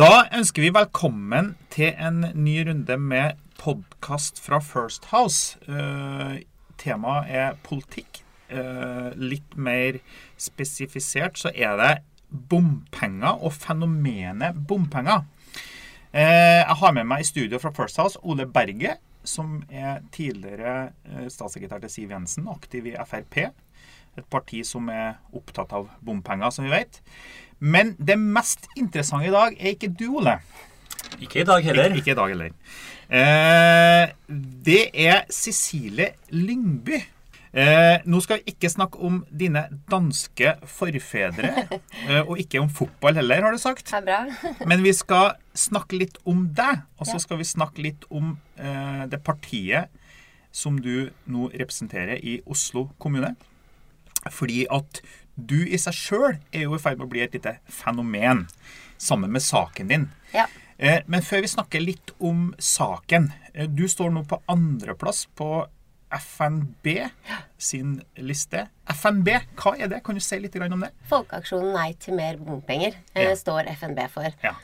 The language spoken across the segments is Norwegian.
Da ønsker vi velkommen til en ny runde med podkast fra First House. Uh, temaet er politikk. Uh, litt mer spesifisert så er det bompenger og fenomenet bompenger. Uh, jeg har med meg i studio fra First House Ole Berge, som er tidligere statssekretær til Siv Jensen, aktiv i Frp. Et parti som er opptatt av bompenger, som vi vet. Men det mest interessante i dag er ikke du, Ole. Ikke i dag heller. Ikke, ikke i dag heller. Eh, det er Cecilie Lyngby. Eh, nå skal vi ikke snakke om dine danske forfedre, eh, og ikke om fotball heller, har du sagt. Det er bra. Men vi skal snakke litt om deg, og så skal vi snakke litt om eh, det partiet som du nå representerer i Oslo kommune. Fordi at du i seg sjøl er jo i ferd med å bli et lite fenomen sammen med saken din. Ja. Eh, men før vi snakker litt om saken eh, Du står nå på andreplass på FNB sin liste. FNB, hva er det? Kan du si litt om det? Folkeaksjonen Nei til mer bompenger eh, Ja. står FNB for. Ja.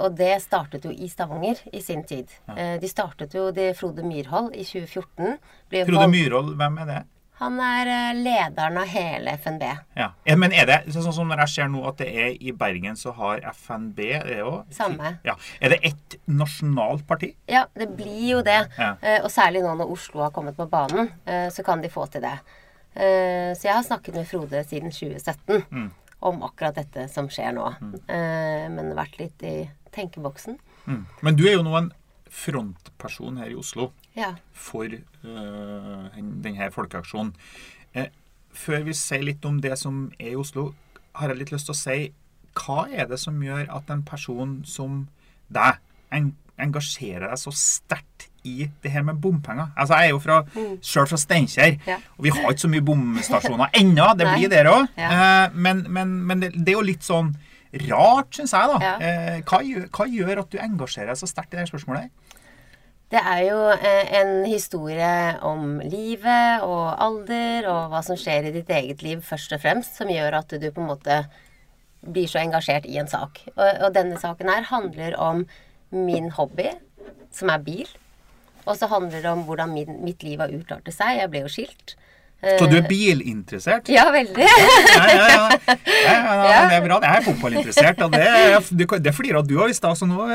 Og det startet jo i Stavanger i sin tid. Ja. De startet jo det Frode Myrhold i 2014. Ble Frode Myrhold, hvem er det? Han er eh, lederen av hele FNB. Ja. Men er det sånn som når jeg ser nå at det er i Bergen, så har FNB det òg? Samme. Ja. Er det ett nasjonalt parti? Ja, det blir jo det. Ja. Eh, og særlig nå når Oslo har kommet på banen, eh, så kan de få til det. Så jeg har snakket med Frode siden 2017 Mm. om akkurat dette som skjer nå. Mm. men vært litt i tenkeboksen. Mm. Men du er jo nå en frontperson her i Oslo Ja. for uh, den- denne folkeaksjonen. Eh, før vi sier litt om det som er i Oslo, har jeg litt lyst til å si hva er det som gjør at en person som deg en, engasjerer deg så sterkt i det her med bompenger? Altså, Jeg er jo fra, selv fra Steinkjer, Ja. og vi har ikke så mye bomstasjoner ennå. Det blir der òg. Ja. men men, men det, det er jo litt sånn rart, syns jeg. da. Ja. Eh, hva, gjør, hva gjør at du engasjerer deg så sterkt i det her spørsmålet? Det er jo eh, en historie om livet og alder og hva som skjer i ditt eget liv først og fremst, som gjør at du på en måte blir så engasjert i en sak. Og, og denne saken her handler om min hobby, som er bil. Og så handler det om hvordan min, mitt liv har utartet seg. Jeg ble jo skilt. Eh, Så du er bilinteressert? Ja, veldig. Ja, ja, ja. ja, ja, ja Ja. Det er bra. Jeg er fotballinteressert, og det, det flirer du av i stad, så nå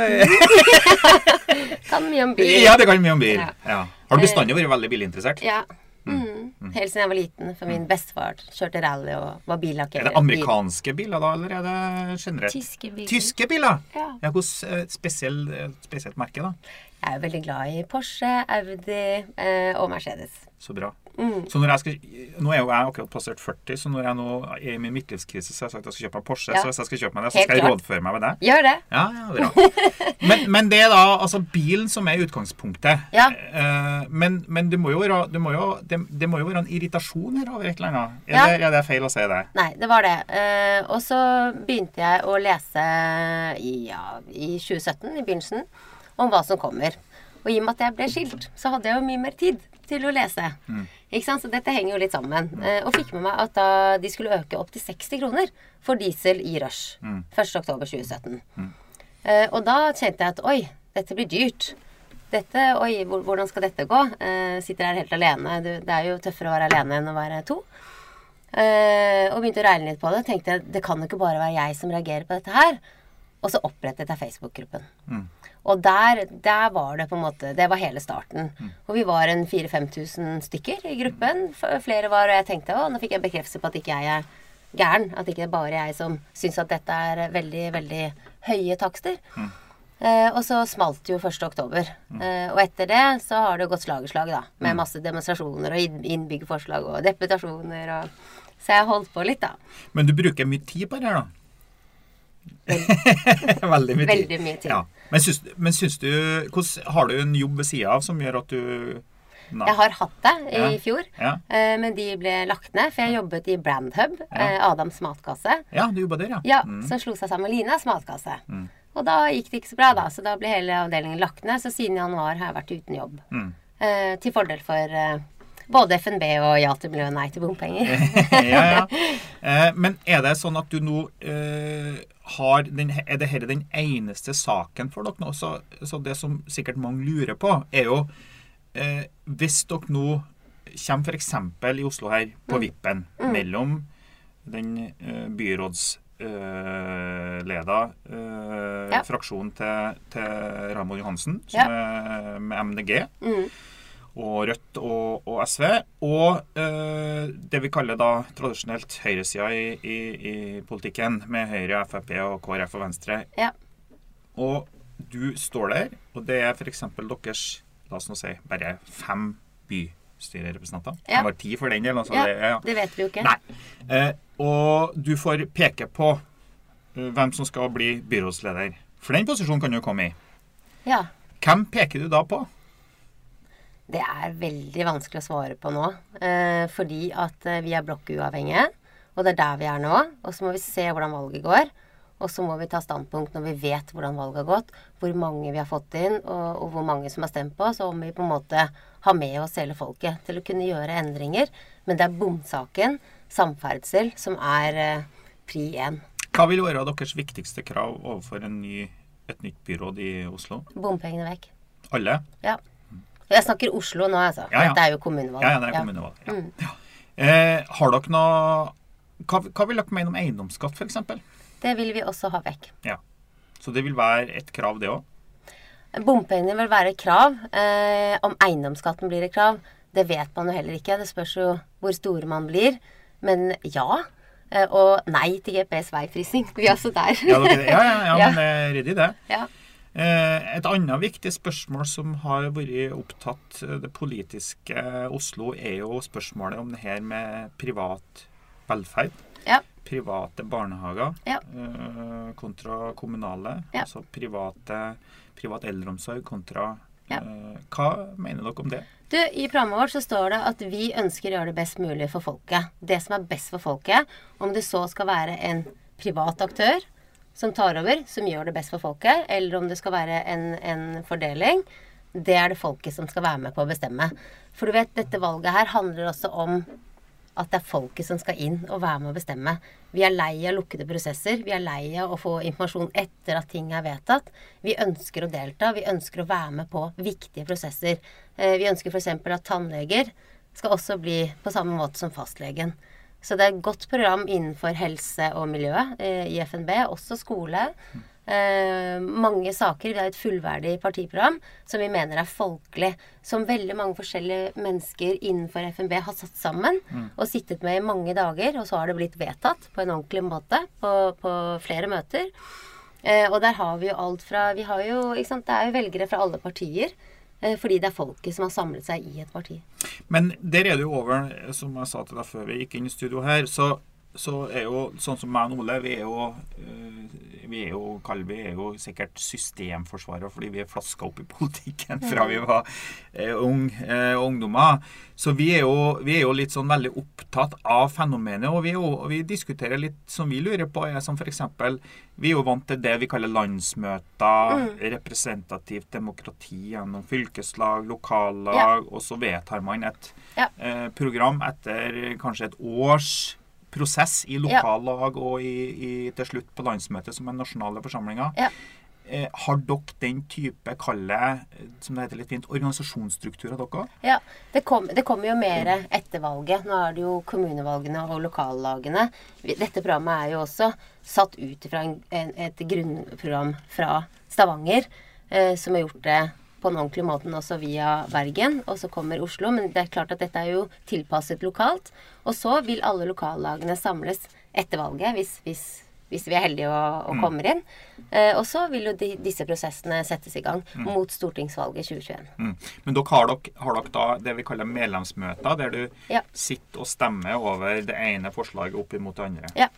kan mye om bil. Ja, det kan mye om bil. Har du bestandig vært veldig bilinteressert? Ja. Mm. Helt siden jeg var liten. For min bestefar kjørte rally og var billakker. Er det amerikanske biler da, eller er det generelt? Tyske biler. Tyske biler? Ja. Ja, Hvordan eh, eh, spesielt merke, da? Jeg er veldig glad i Porsche, Audi eh, og Mercedes. Så bra. Mm. Så når jeg skal, Nå er jo jeg akkurat passert 40, så når jeg nå er i min midtlivskrise, så har jeg sagt at jeg skal kjøpe meg Porsche. Ja. Så hvis jeg skal kjøpe meg det, så skal jeg rådføre meg med det. Gjør det. Ja, ja, bra. Men, men det er da altså bilen som er utgangspunktet. Ja. Eh, men men det, må jo være, det, må jo, det, det må jo være en irritasjon her over et eller annet. Er, Ja. det, er det feil å si det? Nei, det var det. Eh, og så begynte jeg å lese i, ja, i 2017, i begynnelsen, om hva som kommer. Og i og med at jeg ble skilt, så hadde jeg jo mye mer tid til å lese. Ikke sant? Så dette henger jo litt sammen. Eh, og fikk med meg at da de skulle øke opp til 60 kroner for diesel i rush. 1.10.2017. Eh, og da kjente jeg at oi, dette blir dyrt. Dette, oi, hvordan skal dette gå? Eh, sitter her helt alene. Det er jo tøffere å være alene enn å være to. Eh, og begynte å regne litt på det. Tenkte jeg, det kan jo ikke bare være jeg som reagerer på dette her. Og så opprettet jeg Facebook-gruppen. Og der, der var det på en måte Det var hele starten. Og vi var en 4000-5000 stykker i gruppen. Flere var, og jeg tenkte å, nå fikk jeg bekreftelse på at ikke jeg er gæren. At ikke det er bare jeg som syns at dette er veldig, veldig høye takster. Eh, og så smalt det jo 1. oktober. Eh, og etter det så har det gått slag i slag, da. Med masse demonstrasjoner og inn- innbyggerforslag og deputasjoner og Så jeg holdt på litt, da. Men du bruker mye tid på det her, da? Veldig mye tid. Veldig mye tid. Ja. Men, syns, men syns du hvordan, Har du en jobb ved sida av som gjør at du Nei. Jeg har hatt det i Ja. fjor, Ja. eh, men de ble lagt ned. For jeg jobbet i Brandhub, eh, Adams matkasse. ja, du jobba der, ja. Ja, Mm. Som slo seg sammen med Linas matkasse. Og da gikk det ikke så bra, da. Så da ble hele avdelingen lagt ned. Så siden januar har jeg vært uten jobb. Mm. Eh, til fordel for eh, Både FNB og Ja til miljø, nei til bompenger. ja, ja. Eh, men er det sånn at du nå eh, har den, Er det dette den eneste saken for dere nå? Så, så det som sikkert mange lurer på, er jo eh, Hvis dere nå kommer f.eks. i Oslo her, på Mm. vippen, mellom den eh, byrådsleda eh, Ja. fraksjonen til, til Ramon Johansen, som Ja. er med MDG Mm. Og Rødt og, og SV, og eh, det vi kaller da tradisjonelt høyresida i, i, i politikken, med Høyre, Frp og KrF og Venstre. Ja. Og du står der, og det er f.eks. deres la oss nå si, bare fem bystyrerepresentanter. Ja. Det var ti for den del. Altså Ja, det, ja. det vet vi jo ikke. Nei. Eh, og du får peke på eh, hvem som skal bli byrådsleder. For den posisjonen kan du komme i. Ja. Hvem peker du da på? Det er veldig vanskelig å svare på nå. Eh, fordi at eh, vi er blokkuavhengige, og det er der vi er nå. Og så må vi se hvordan valget går. Og så må vi ta standpunkt når vi vet hvordan valget har gått, hvor mange vi har fått inn, og, og hvor mange som har stemt på. oss, og om vi på en måte har med oss hele folket til å kunne gjøre endringer. Men det er bomsaken, samferdsel, som er eh, pri én. Hva vil være deres viktigste krav overfor en ny, et nytt byråd i Oslo? Bompengene vekk. Alle? Ja. Jeg snakker Oslo nå, altså. Ja, ja. Dette er jo kommunevalg. Ja, ja, det er kommunevalg. Ja. Mm. Eh, har dere noe hva, hva vil dere mene om eiendomsskatt, f.eks.? Det vil vi også ha vekk. Ja. Så det vil være et krav, det òg? Bompengene vil være et krav. Eh, om eiendomsskatten blir et krav, det vet man jo heller ikke. Det spørs jo hvor store man blir. Men ja. Eh, og nei til GPS veiprising. Vi er også der. Ja, dere, ja, ja, ja, men det ryddig, det. Ja. Eh, et annet viktig spørsmål som har vært opptatt eh, det politiske Oslo, er jo spørsmålet om det her med privat velferd. Ja. Private barnehager Ja. eh, kontra kommunale. Ja. Altså private, privat eldreomsorg kontra Ja. eh, Hva mener dere om det? Du, I programmet vårt så står det at vi ønsker å gjøre det best mulig for folket. Det som er best for folket. Om det så skal være en privat aktør som tar over, som gjør det best for folket, eller om det skal være en, en fordeling, det er det folket som skal være med på å bestemme. For du vet, dette valget her handler også om at det er folket som skal inn og være med å bestemme. Vi er lei av lukkede prosesser. Vi er lei av å få informasjon etter at ting er vedtatt. Vi ønsker å delta. Vi ønsker å være med på viktige prosesser. Eh, Vi ønsker f.eks. at tannleger skal også bli på samme måte som fastlegen. Så det er et godt program innenfor helse og miljø eh, i FNB, også skole. Eh, mange saker. Vi har et fullverdig partiprogram som vi mener er folkelig. Som veldig mange forskjellige mennesker innenfor FNB har satt sammen og sittet med i mange dager. Og så har det blitt vedtatt på en ordentlig måte på, på flere møter. Eh, og der har vi jo alt fra Vi har jo, ikke sant, Det er jo velgere fra alle partier. Eh, fordi det er folket som har samlet seg i et parti. Men der er det jo over, som jeg sa til deg før vi gikk inn i studio her, så, så er jo sånn som meg og Ole, vi er jo øh, vi er jo, Kalvi vi er jo sikkert systemforsvarere fordi vi er flaska opp i politikken fra vi var eh, ung, eh, ungdommer. Så vi er, jo, vi er jo litt sånn veldig opptatt av fenomenet, og vi, jo, vi diskuterer litt som vi lurer på, er som f.eks. Vi er jo vant til det vi kaller landsmøter, representativt demokrati gjennom fylkeslag, lokallag, og så vedtar man et Ja. eh, program etter kanskje et års prosess i lokallag og i, i, til slutt på landsmøtet som er nasjonale forsamlinger. Ja. Eh, har dere den type, kalle, eh, som det heter litt fint, organisasjonsstrukturer dere? Ja, det, kom, kommer jo mer etter valget. Nå er det jo kommunevalgene og lokallagene. Dette programmet er jo også satt ut fra en, et grunnprogram fra Stavanger, eh, som har gjort det på en ordentlig måte også via Bergen, og så kommer Oslo. Men det er klart at dette er jo tilpasset lokalt. Og så vil alle lokallagene samles etter valget, hvis, hvis, hvis vi er heldige og, og kommer inn. Eh, og så vil jo de, disse prosessene settes i gang mot stortingsvalget 2021. Mm. Men dere har, dere har dere da det vi kaller medlemsmøter, der du Ja. sitter og stemmer over det ene forslaget opp imot det andre? Ja.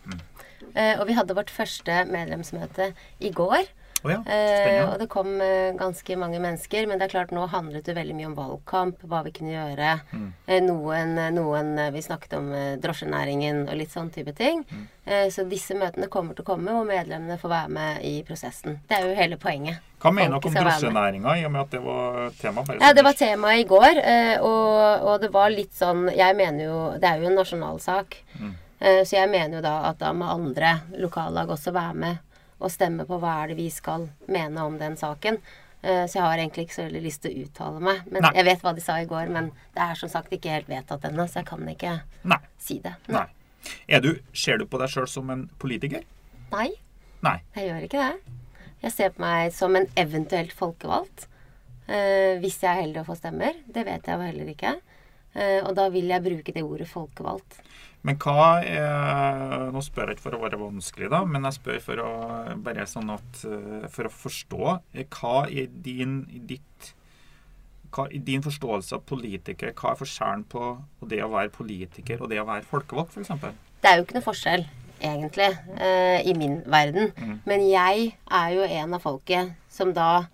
Eh, og vi hadde vårt første medlemsmøte i går. Å ja, Eh, og det kom eh, ganske mange mennesker. Men det er klart, nå handlet det veldig mye om valgkamp, hva vi kunne gjøre. Mm. Eh, noen, noen eh, Vi snakket om eh, drosjenæringen og litt sånn type ting. Mm. Eh, så disse møtene kommer til å komme, og medlemmene får være med i prosessen. Det er jo hele poenget. Hva mener dere om drosjenæringa, i og med at det var tema? Bare Ja, det var tema i går, eh, og, og det var litt sånn Jeg mener jo Det er jo en nasjonalsak. Mm. Så jeg mener jo da at da må andre lokallag også være med og stemme på hva er det vi skal mene om den saken. Eh, Så jeg har egentlig ikke så veldig lyst til å uttale meg. Men Nei. jeg vet hva de sa i går, men det er som sagt ikke helt vedtatt ennå, så jeg kan ikke Nei. si det. Nei. Er du, ser du på deg sjøl som en politiker? Nei, Nei. jeg gjør ikke det. Jeg ser på meg som en eventuelt folkevalgt. Eh, hvis jeg er heldig å få stemmer. Det vet jeg jo heller ikke. Eh, og da vil jeg bruke det ordet folkevalgt. Men hva er Nå spør jeg ikke for å være vanskelig, da, men jeg spør for å bare sånn at eh, For å forstå eh, hva i din ditt hva, er din forståelse av politiker, hva er forskjellen på det å være politiker og det å være folkevalgt, f.eks.? Det er jo ikke noe forskjell, egentlig, eh, i min verden. Men jeg er jo en av folket som da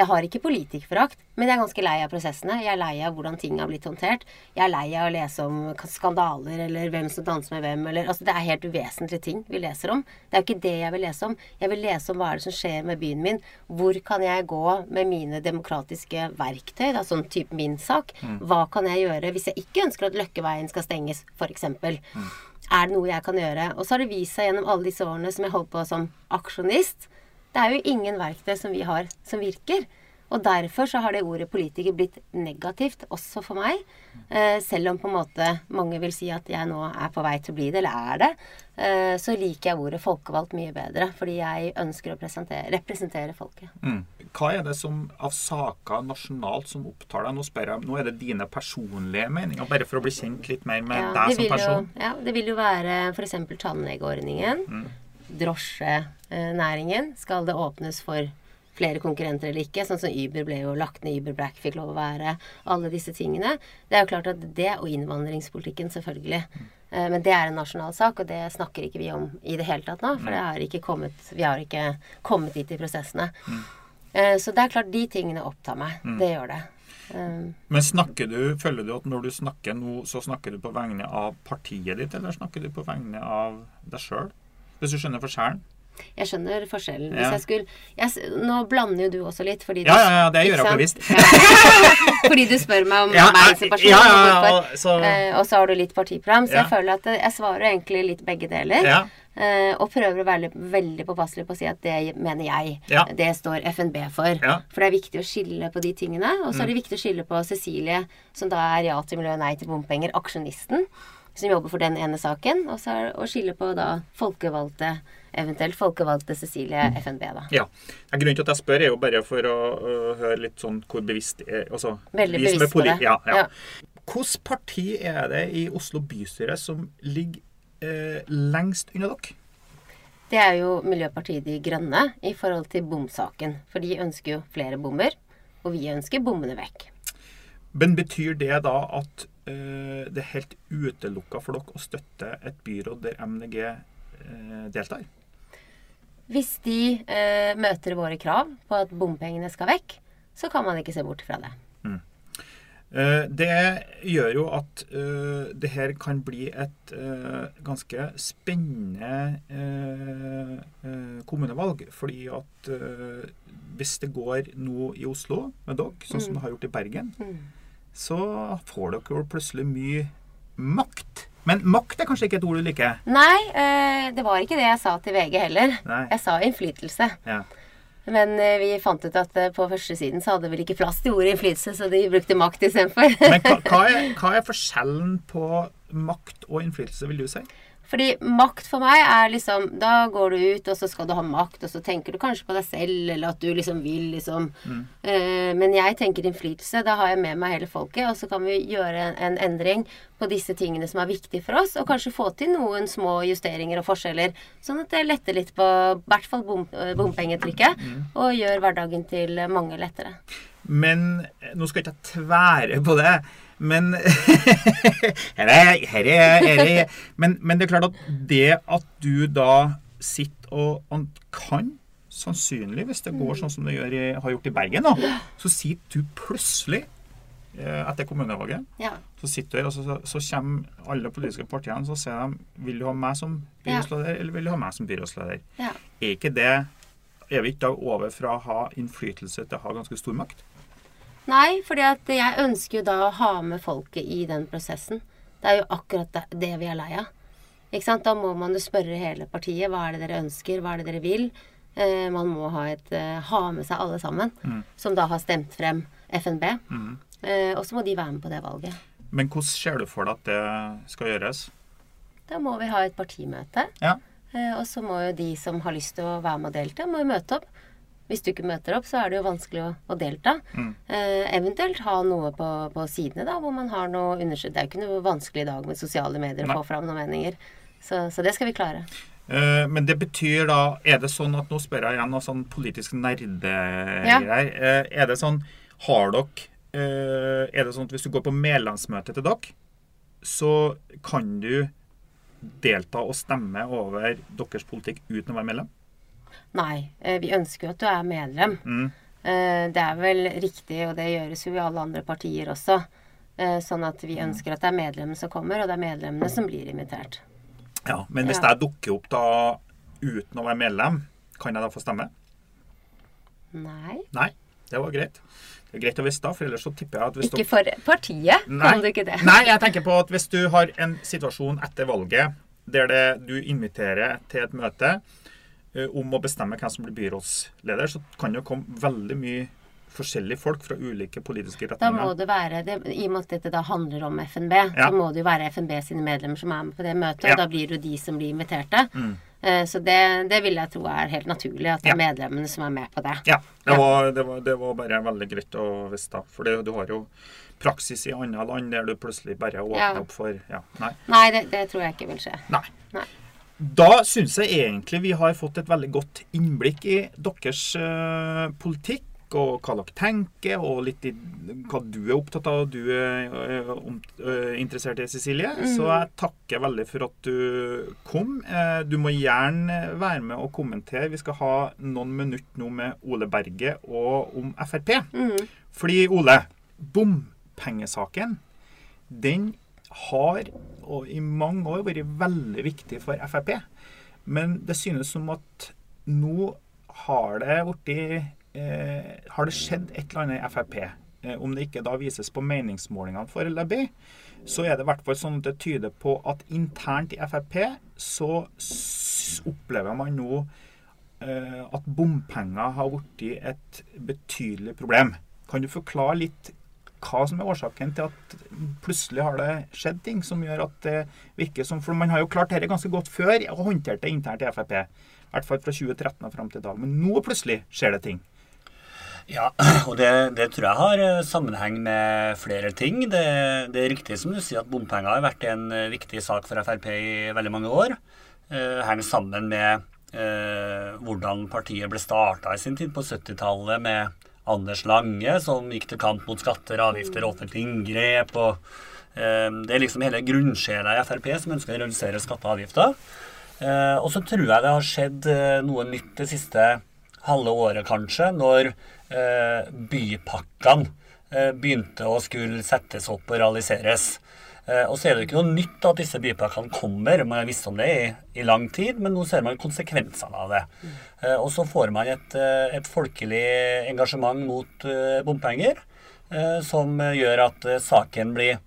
Jeg har ikke politikerforakt, men jeg er ganske lei av prosessene. Jeg er lei av hvordan ting har blitt håndtert. Jeg er lei av å lese om skandaler eller hvem som danser med hvem. Eller, altså, det er helt uvesentlige ting vi leser om. Det er jo ikke det jeg vil lese om. Jeg vil lese om hva er det som skjer med byen min. Hvor kan jeg gå med mine demokratiske verktøy, da, sånn type min sak. Hva kan jeg gjøre hvis jeg ikke ønsker at Løkkeveien skal stenges, f.eks. Er det noe jeg kan gjøre? Og så har det vist seg gjennom alle disse årene som jeg holdt på som aksjonist, det er jo ingen verktøy som vi har som virker. Og derfor så har det ordet politiker blitt negativt også for meg. Eh, selv om på en måte mange vil si at jeg nå er på vei til å bli det, eller er det, eh, så liker jeg ordet folkevalgt mye bedre. Fordi jeg ønsker å representere folket. Mm. Hva er det som av saker nasjonalt som opptar deg? Nå spør jeg, nå er det dine personlige meninger, bare for å bli kjent litt mer med Ja, deg som person. Jo, ja, det vil jo være f.eks. tannlegeordningen. Mm. Drosjenæringen. Skal det åpnes for flere konkurrenter eller ikke? Sånn som Uber ble jo lagt ned, Uber Black fikk lov å være. Alle disse tingene. Det er jo klart at det, og innvandringspolitikken selvfølgelig. Eh, Men det er en nasjonal sak, og det snakker ikke vi om i det hele tatt nå. For det har ikke kommet, vi har ikke kommet dit i prosessene. Eh, Så det er klart, de tingene opptar meg. Det gjør det. Eh, Men snakker du, føler du at når du snakker nå, så snakker du på vegne av partiet ditt, eller snakker du på vegne av deg sjøl? Hvis du skjønner forskjellen? Jeg skjønner forskjellen. Hvis Ja. jeg skulle jeg, Nå blander jo du også litt, fordi Ja, du, ja, ja, det gjør jeg bevisst. Fordi du spør meg om Ja, meg som person. ja, ja, og ja, så- Eh, og så har du litt partiprogram, så Ja. jeg føler at eh, jeg svarer egentlig litt begge deler. Ja. Eh, og prøver å være veldig påpasselig på å si at det mener jeg. Ja. Det står FNB for. Ja. For det er viktig å skille på de tingene. Og så er det viktig å skille på Cecilie, som da er ja til miljø, nei til bompenger, aksjonisten, som jobber for den ene saken. Og så å skille på da folkevalgte, eventuelt folkevalgte Cecilie FNB, da. Ja. Grunnen til at jeg spør, er jo bare for å uh, høre litt sånn hvor bevisst er, altså, Veldig er bevisst på det. Ja, ja. Ja. Hvilket parti er det i Oslo bystyre som ligger eh, lengst unna dere? Det er jo Miljøpartiet De Grønne i forhold til bomsaken. For de ønsker jo flere bommer, og vi ønsker bommene vekk. Men betyr det da at eh, det er helt utelukka for dere å støtte et byråd der MDG eh, deltar? Hvis de eh, møter våre krav på at bompengene skal vekk, så kan man ikke se bort fra det. Eh, Det gjør jo at eh, det her kan bli et eh, ganske spennende eh, eh, kommunevalg. Fordi at eh, hvis det går nå i Oslo med dere, sånn som det har gjort i Bergen, så får dere jo plutselig mye makt. Men makt er kanskje ikke et ord du liker? Nei, eh, det var ikke det jeg sa til VG heller. Nei. Jeg sa innflytelse. Ja. Men eh, vi fant ut at eh, på første siden så hadde vel ikke plass til ordet innflytelse, så de brukte makt istedenfor. Men hva, hva, er, hva er forskjellen på makt og innflytelse, vil du si? Fordi makt for meg er liksom Da går du ut, og så skal du ha makt, og så tenker du kanskje på deg selv, eller at du liksom vil liksom eh, Men jeg tenker innflytelse. Da har jeg med meg hele folket, og så kan vi gjøre en, en endring på disse tingene som er viktige for oss, og kanskje få til noen små justeringer og forskjeller, sånn at det letter litt på i hvert fall bom, bompengetrykket, bompengetrykket, og gjør hverdagen til mange lettere. Men nå skal ikke jeg tvære på det. Men her er, her er, her er, men, men det er klart at det at du da sitter og kan sannsynlig, hvis det går sånn som det i, har gjort i Bergen, da, så sitter du plutselig eh, etter kommunevalget Ja. så sitter du og så, så kommer alle politiske partiene så sier de vil du ha meg som byrådsleder eller vil du ha meg som byrådsleder. ja. Er ikke det er vi ikke da over fra å ha innflytelse til å ha ganske stor makt? Nei, fordi jeg ønsker jo da å ha med folket i den prosessen. Det er jo akkurat det, vi er lei av. Ikke sant? Da må man jo spørre hele partiet. Hva er det dere ønsker? Hva er det dere vil? Eh, man må ha, et, eh, ha med seg alle sammen, som da har stemt frem FNB. Eh, og så må de være med på det valget. Men hvordan ser du for deg at det skal gjøres? Da må vi ha et partimøte. Ja. Eh, og så må jo de som har lyst til å være med og delta, må jo møte opp. Hvis du ikke møter opp, så er det jo vanskelig å, å delta. Eh, eventuelt ha noe på, på sidene, da, hvor man har noe undersøkt. Det er jo ikke noe vanskelig i dag med sosiale medier å få fram noen meninger. Så, så det skal vi klare. Eh, men det betyr da Er det sånn at Nå spør jeg igjen noe sånn politisk nerdegreier. Eh, er det sånn Har dere eh, Er det sånn at hvis du går på medlemsmøte til dere, så kan du delta og stemme over deres politikk uten å være medlem? Nei, eh, vi ønsker jo at du er medlem. Mm. Eh, det er vel riktig, og det gjøres jo i alle andre partier også. Eh, sånn at vi ønsker at det er medlemmene som kommer, og det er medlemmene som blir invitert. Ja, Men hvis Ja. jeg dukker opp da uten å være medlem, kan jeg da få stemme? Nei. Nei, det var greit. Det er greit å vite for ellers så tipper jeg at hvis Ikke for partiet, kan du ikke det? Nei, jeg tenker på at hvis du har en situasjon etter valget der det, du inviterer til et møte om å bestemme hvem som blir byrådsleder, så kan det komme veldig mye forskjellige folk fra ulike politiske retninger. Da må det være, det, I og med at dette da handler om FNB, Ja. så må det jo være FNB sine medlemmer som er med på det møtet. Ja. Og da blir det jo de som blir inviterte. Mm. Så det, det vil jeg tro er helt naturlig, at det er Ja. medlemmene som er med på det. Ja, det var, det, var, det var bare veldig greit å vite. da. For det, du har jo praksis i andre land der du plutselig bare åpner Ja. opp for ja, Nei. Nei, det, det tror jeg ikke vil skje. nei. Nei. Da syns jeg egentlig vi har fått et veldig godt innblikk i deres uh, politikk, og hva dere tenker, og litt i hva du er opptatt av og du er uh, um, uh, interessert i, Cecilie. Så jeg takker veldig for at du kom. Du må gjerne være med og kommentere. Vi skal ha noen minutter nå med Ole Berge og om Frp. Fordi, Ole, bompengesaken, den har og i mange år vært veldig viktig for Frp. Men det synes som at nå har det blitt eh, Har det skjedd et eller annet i Frp? Eh, om det ikke da vises på meningsmålingene for LAB, så er det i hvert fall sånn at det tyder på at internt i Frp så opplever man nå eh, at bompenger har blitt et betydelig problem. Kan du forklare litt hva som er årsaken til at plutselig har det skjedd ting som gjør at det virker som For man har jo klart dette ganske godt før og håndtert det internt i Frp. I hvert fall fra 2013 og fram til i dag. Men nå plutselig skjer det ting. Ja, og det, det tror jeg har eh, sammenheng med flere ting. Det, det er riktig som du sier at bompenger har vært en eh, viktig sak for Frp i veldig mange år. Eh, henger sammen med eh, hvordan partiet ble starta i sin tid på 70-tallet med Anders Lange, som gikk til kamp mot skatter, avgifter og offentlige inngrep. og eh, Det er liksom hele grunnsjela i Frp som ønsker å redusere skatter og avgifter. Eh, og så tror jeg det har skjedd eh, noe nytt det siste halve året, kanskje, når eh, bypakkene eh, begynte å skulle settes opp og realiseres. Eh, og så er det ikke noe nytt at disse bypakkene kommer. Man har visst om det i, i lang tid, men nå ser man konsekvensene av det. Eh, og så får man et, eh, et folkelig engasjement mot bompenger, som gjør at saken blir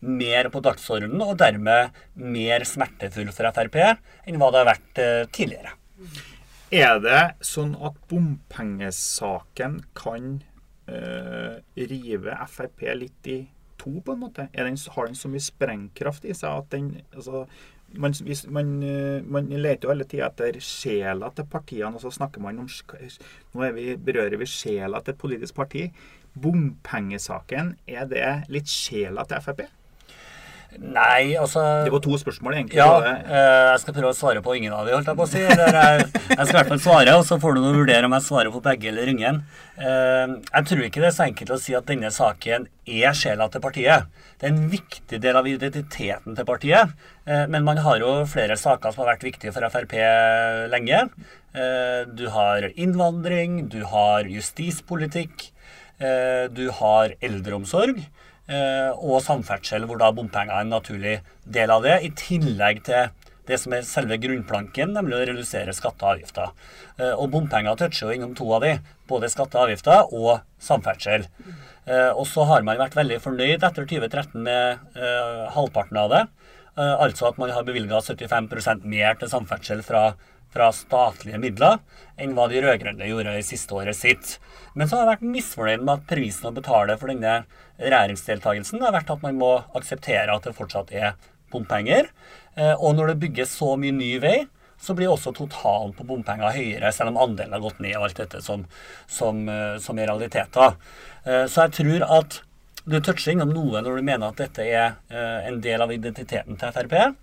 mer på dagsordenen, og dermed mer smertefull for Frp enn hva det har vært tidligere. Er det sånn at bompengesaken kan eh, rive Frp litt i to, på en måte? Den, har den så mye sprengkraft i seg at den altså, man, hvis, man, eh, man leter jo hele tida etter sjela til partiene, og så snakker man om Nå vi, berører vi sjela til et politisk parti. Bompengesaken, er det litt sjela til Frp? Nei, altså Det var to spørsmål, egentlig. Ja, eh, jeg skal prøve å svare på ingen av de, holdt jeg på å si. Eller jeg, jeg skal i hvert fall svare, og så får du vurdere om jeg svarer på begge eller ingen. Eh, jeg tror ikke det er så enkelt å si at denne saken er sjela til partiet. Det er en viktig del av identiteten til partiet. Eh, men man har jo flere saker som har vært viktige for Frp lenge. Eh, du har innvandring, du har justispolitikk, eh, du har eldreomsorg. Eh, og samferdsel, hvor da bompenger er en naturlig del av det, i tillegg til det som er selve grunnplanken, nemlig å redusere skatter og avgifter. Eh, og bompenger toucher jo innom to av de, både skatter og avgifter og samferdsel. Eh, og så har man vært veldig fornøyd etter 2013 med halvparten av det. Altså at man har bevilga 75% mer til samferdsel fra, fra statlige midler enn hva de rød-grønne gjorde i siste året sitt. Men så har jeg vært misfornøyd med at prisen å betale for denne regjeringsdeltakelsen har vært at man må akseptere at det fortsatt er bompenger. Eh, Og når det bygges så mye ny vei, så blir også totalen på bompenger høyere, selv om andelen har gått ned og alt dette som, som, eh, som er realiteter. Eh, Så jeg tror at du toucher innom noe når du mener at dette er en del av identiteten til Frp.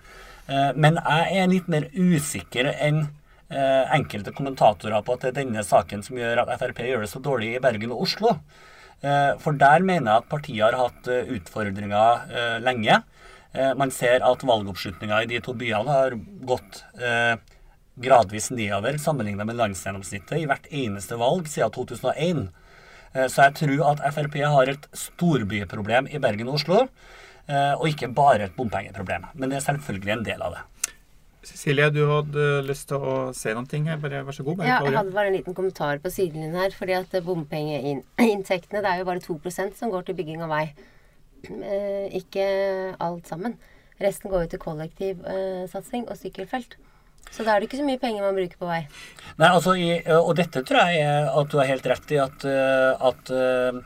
Eh, Men jeg er litt mer usikker enn eh, enkelte kommentatorer på at det er denne saken som gjør at Frp gjør det så dårlig i Bergen og Oslo. Eh, For der mener jeg at partiet har hatt utfordringer lenge. Man ser at valgoppslutninga i de to byene har gått gradvis nedover sammenlignet med landsgjennomsnittet i hvert eneste valg siden 2001. Eh, Så jeg tror at Frp har et storbyproblem i Bergen og Oslo, og ikke bare et bompengeproblem. Men det er selvfølgelig en del av det. Cecilie, du hadde lyst til å se noen ting her. Bare vær så god. Bare Ja, jeg hadde bare en liten kommentar på sidelinjen her. fordi at bompengeinntektene, det er jo bare 2% som går til bygging av vei. Eh, ikke alt sammen. Resten går jo til kollektivsatsing og sykkelfelt. Så da er det ikke så mye penger man bruker på vei. Nei, altså, og dette tror jeg at du har helt rett i, at, eh, at eh,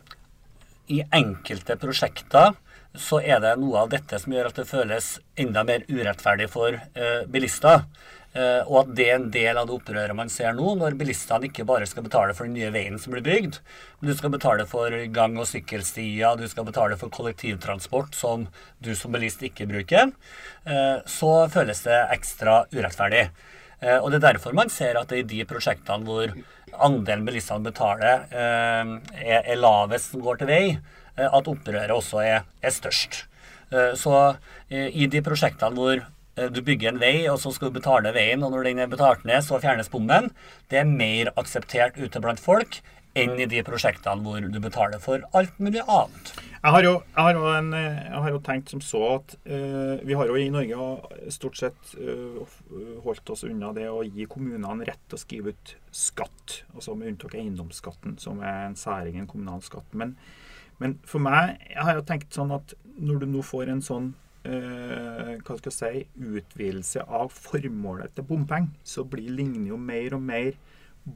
i enkelte prosjekter så er det noe av dette som gjør at det føles enda mer urettferdig for eh, bilister. Eh, og at det er en del av det opprøret man ser nå, når bilistene ikke bare skal betale for den nye veien som blir bygd, men du skal betale for gang- og sykkelstier, du skal betale for kollektivtransport som du som bilist ikke bruker, eh, så føles det ekstra urettferdig. Eh, og Det er derfor man ser at det i de prosjektene hvor andelen bilistene betaler, eh, er, er lavest som går til vei, at opprøret også er, er størst. Eh, så eh, i de prosjektene hvor eh, du bygger en vei, og så skal du betale veien, og når den er betalt ned, så fjernes bommen, det er mer akseptert ute blant folk enn i de prosjektene hvor du betaler for alt mulig annet. Jeg har, jo, jeg, har jo en, eh, jeg har jo tenkt som så at eh, vi har jo i Norge stort sett eh, holdt oss unna det å gi kommunene rett til å skrive ut skatt, altså med unntak av eiendomsskatten, som er en særingen kommunal skatt. Men, men for meg jeg har jo tenkt sånn at når du nå får en sånn eh, hva skal jeg si, utvidelse av formålet til bompenger, så blir ligner jo mer og mer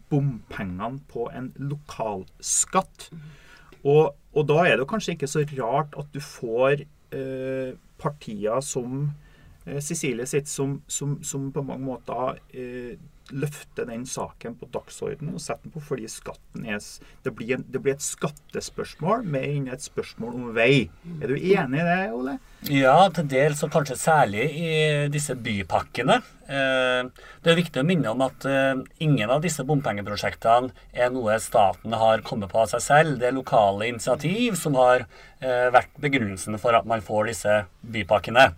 bompengene på en lokalskatt. Og, og da er det kanskje ikke så rart at du får eh, partier som eh, Cecilie sitt, som, som, som på mange måter eh, løfter den saken på dagsordenen og sette den på fordi skatten er Det blir, en, det blir et skattespørsmål mer enn et spørsmål om vei. Er du enig i det, Ole? Ja, til dels, og kanskje særlig i disse bypakkene. Eh, Det er viktig å minne om at eh, ingen av disse bompengeprosjektene er noe staten har kommet på av seg selv. Det er lokale initiativ som har eh, vært begrunnelsen for at man får disse bypakkene.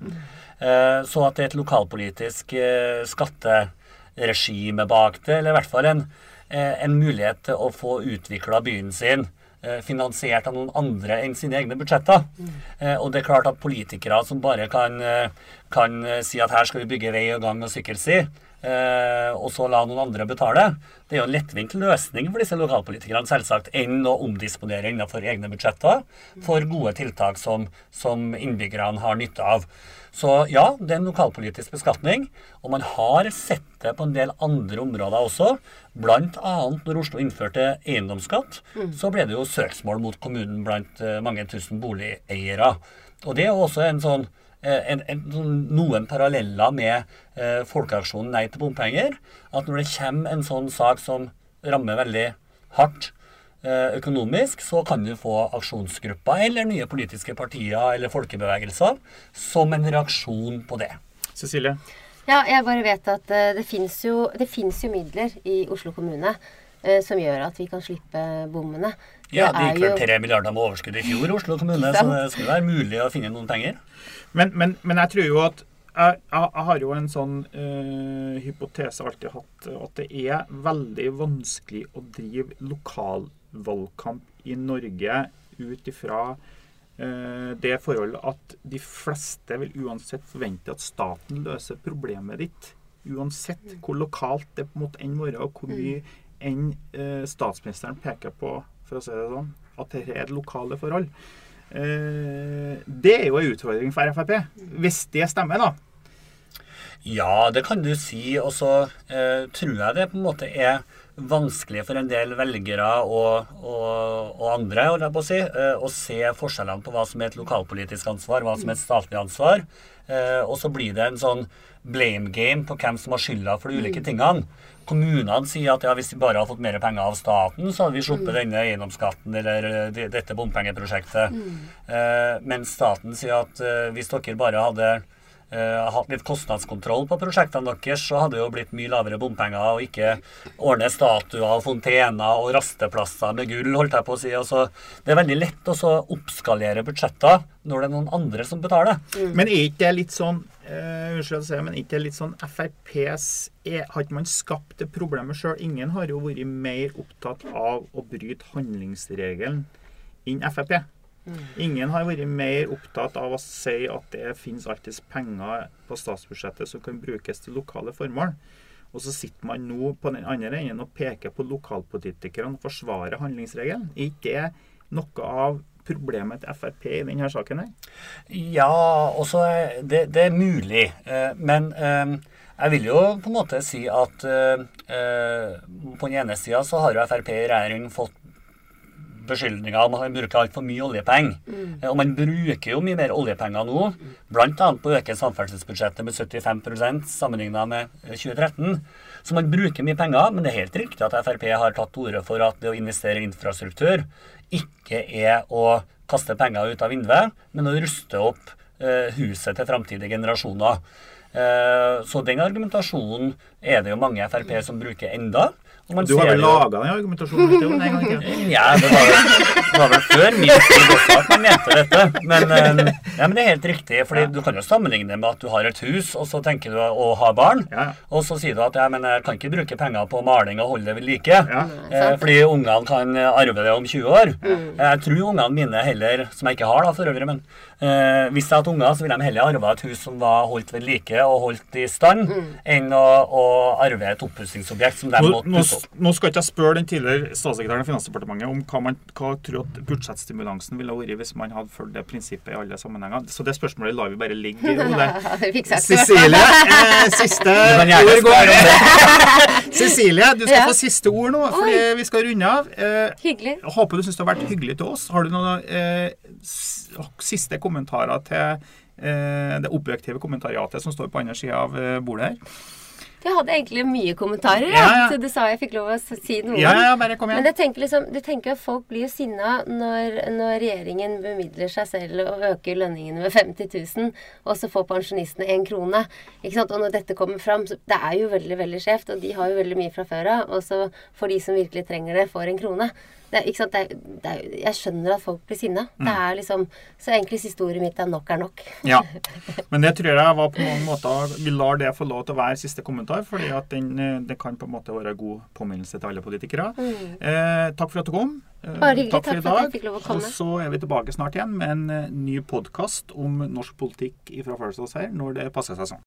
Så at det er et lokalpolitisk eh, skatteregime bak det, eller i hvert fall en, eh, en mulighet til å få utvikla byen sin eh, finansiert av noen andre enn sine egne budsjetter. Mm. Og det er klart at politikere som bare kan, kan si at her skal vi bygge vei og gang og sykkelsti, og så la noen andre betale, det er jo en lettvint løsning for disse lokalpolitikerne selvsagt, enn å omdisponere innenfor egne budsjetter for gode tiltak som, som innbyggerne har nytte av. Så ja, det er en lokalpolitisk beskatning, og man har sett det på en del andre områder også. Annet når Oslo innførte eiendomsskatt, så ble det jo søksmål mot kommunen blant eh, mange tusen boligeiere. Og det er også en sånn eh, en, en, sånn- noen paralleller med eh, folkeaksjonen Nei til bompenger. At når det kommer en sånn sak som rammer veldig hardt eh, økonomisk, så kan du få aksjonsgrupper eller nye politiske partier eller folkebevegelser som en reaksjon på det. Cecilie? Ja, jeg bare vet at uh, det fins jo, finnes jo midler i Oslo kommune uh, som gjør at vi kan slippe bommene. Ja, det gikk vel tre milliarder med overskudd i fjor, Oslo kommune, så det skulle være mulig å finne noen penger. Men, men, men jeg tror jo at jeg, jeg, har jo en sånn uh, hypotese alltid hatt, at det er veldig vanskelig å drive lokalvalgkamp i Norge ut ifra uh, det forholdet at de fleste vil uansett forvente at staten løser problemet ditt. Uansett hvor lokalt det måtte enn være, og hvor mye enn uh, statsministeren peker på, for å si det sånn, at dette er lokale forhold. det er jo en utfordring for Frp. Hvis det stemmer, da, ja, det kan du si. Og så eh, tror jeg det på en måte er vanskelig for en del velgere og, og, og andre å si, eh, å se forskjellene på hva som er et lokalpolitisk ansvar, hva som er et statlig ansvar. Eh, og så blir det en sånn blame game på hvem som har skylda for de ulike mm. tingene. Kommunene sier at ja, hvis de bare har fått mer penger av staten, så hadde vi sluppet mm. denne eiendomsskatten eller dette bompengeprosjektet. Mm. Eh, mens staten sier at eh, hvis dere bare hadde uh, hatt litt kostnadskontroll på prosjektene deres, så hadde det jo blitt mye lavere bompenger og ikke ordne statuer og fontener og rasteplasser med gull, holdt jeg på å si. Også, det er veldig lett å oppskalere budsjetter når det er noen andre som betaler. Mm. Men er ikke det litt sånn uh, Unnskyld å si, men ikke litt sånn FrPs Har ikke man skapt det problemet sjøl? Ingen har jo vært mer opptatt av å bryte handlingsregelen enn Frp. Ingen har vært mer opptatt av å si at det finnes alltids penger på statsbudsjettet som kan brukes til lokale formål. Og så sitter man nå på den andre enden og peker på lokalpolitikerne og forsvarer handlingsregelen. Er ikke det noe av problemet til Frp i denne saken? her? Ja, også, det, det er mulig. Eh, men eh, jeg vil jo på en måte si at eh, på den ene sida så har jo Frp i regjering fått beskyldninger om at man bruker altfor mye oljepenger. Mm. Og man bruker jo mye mer oljepenger nå, bl.a. på å øke samferdselsbudsjettet med 75% sammenligna med 2013. Så man bruker mye penger, men det er helt riktig at Frp har tatt til orde for at det å investere i infrastruktur ikke er å kaste penger ut av vinduet, men å ruste opp eh, huset til framtidige generasjoner. Eh, så den argumentasjonen er det jo mange Frp som bruker enda. Du har vel laga den argumentasjonen litt en gang ikke? Ja, det var, det var vel før min tid også at man mente dette. Men, eh, ja, men, det er helt riktig. fordi ja. Du kan jo sammenligne med at du har et hus, og så tenker du å ha barn. Ja. Og så sier du at ja, men jeg kan ikke bruke penger på maling og holde det ved like. Ja. Eh, fordi ungene kan arve det om 20 år. Mm. Jeg tror ungene mine heller, som jeg ikke har da for øvrig, men eh, hvis jeg hadde unger, så ville de heller arva et hus som var holdt ved like og holdt i stand, mm. enn å, å arve et oppussingsobjekt som de måtte pusse nå skal ikke jeg spørre den tidligere statssekretæren i Finansdepartementet om hva man hva tror at budsjettstimulansen ville vært hvis man hadde fulgt det prinsippet i alle sammenhenger. Så det spørsmålet lar vi bare ligge. Cecilie, eh, siste ord går. Cecilie, du skal ja. få siste ord nå, fordi vi skal runde av. Eh, hyggelig. Håper du syns det har vært hyggelig til oss. Har du noen eh, siste kommentarer til eh, det objektive kommentariatet som står på andre sida av eh, bordet her? Jeg hadde egentlig mye kommentarer. Ja, ja. Så du sa jeg fikk lov å si noe. Ja, ja, bare kom igjen. Men jeg tenker, liksom, du tenker at folk blir jo sinna når, når, regjeringen bemidler seg selv og øker lønningene med 50 000, og så får pensjonistene én krone. Ikke sant? Og når dette kommer fram, så det er jo veldig, veldig skjevt. Og de har jo veldig mye fra før av. Og så får de som virkelig trenger det, får en krone. Det, ikke? Det, det, jeg skjønner at folk blir sinna. Mm. Det er liksom, så egentlig siste ordet mitt er 'nok er nok'. ja. Men det tror jeg var på mange måter Vi lar det få lov til å være siste kommentar, fordi at den, eh, det kan på en måte være en god påminnelse til alle politikere. Mm. Eh, takk for at du kom. Eh, Bare hyggelig. Takk for, at jeg fikk lov å komme. Og så er vi tilbake snart igjen med en uh, ny podkast om norsk politikk fra First House her, når det passer seg sånn.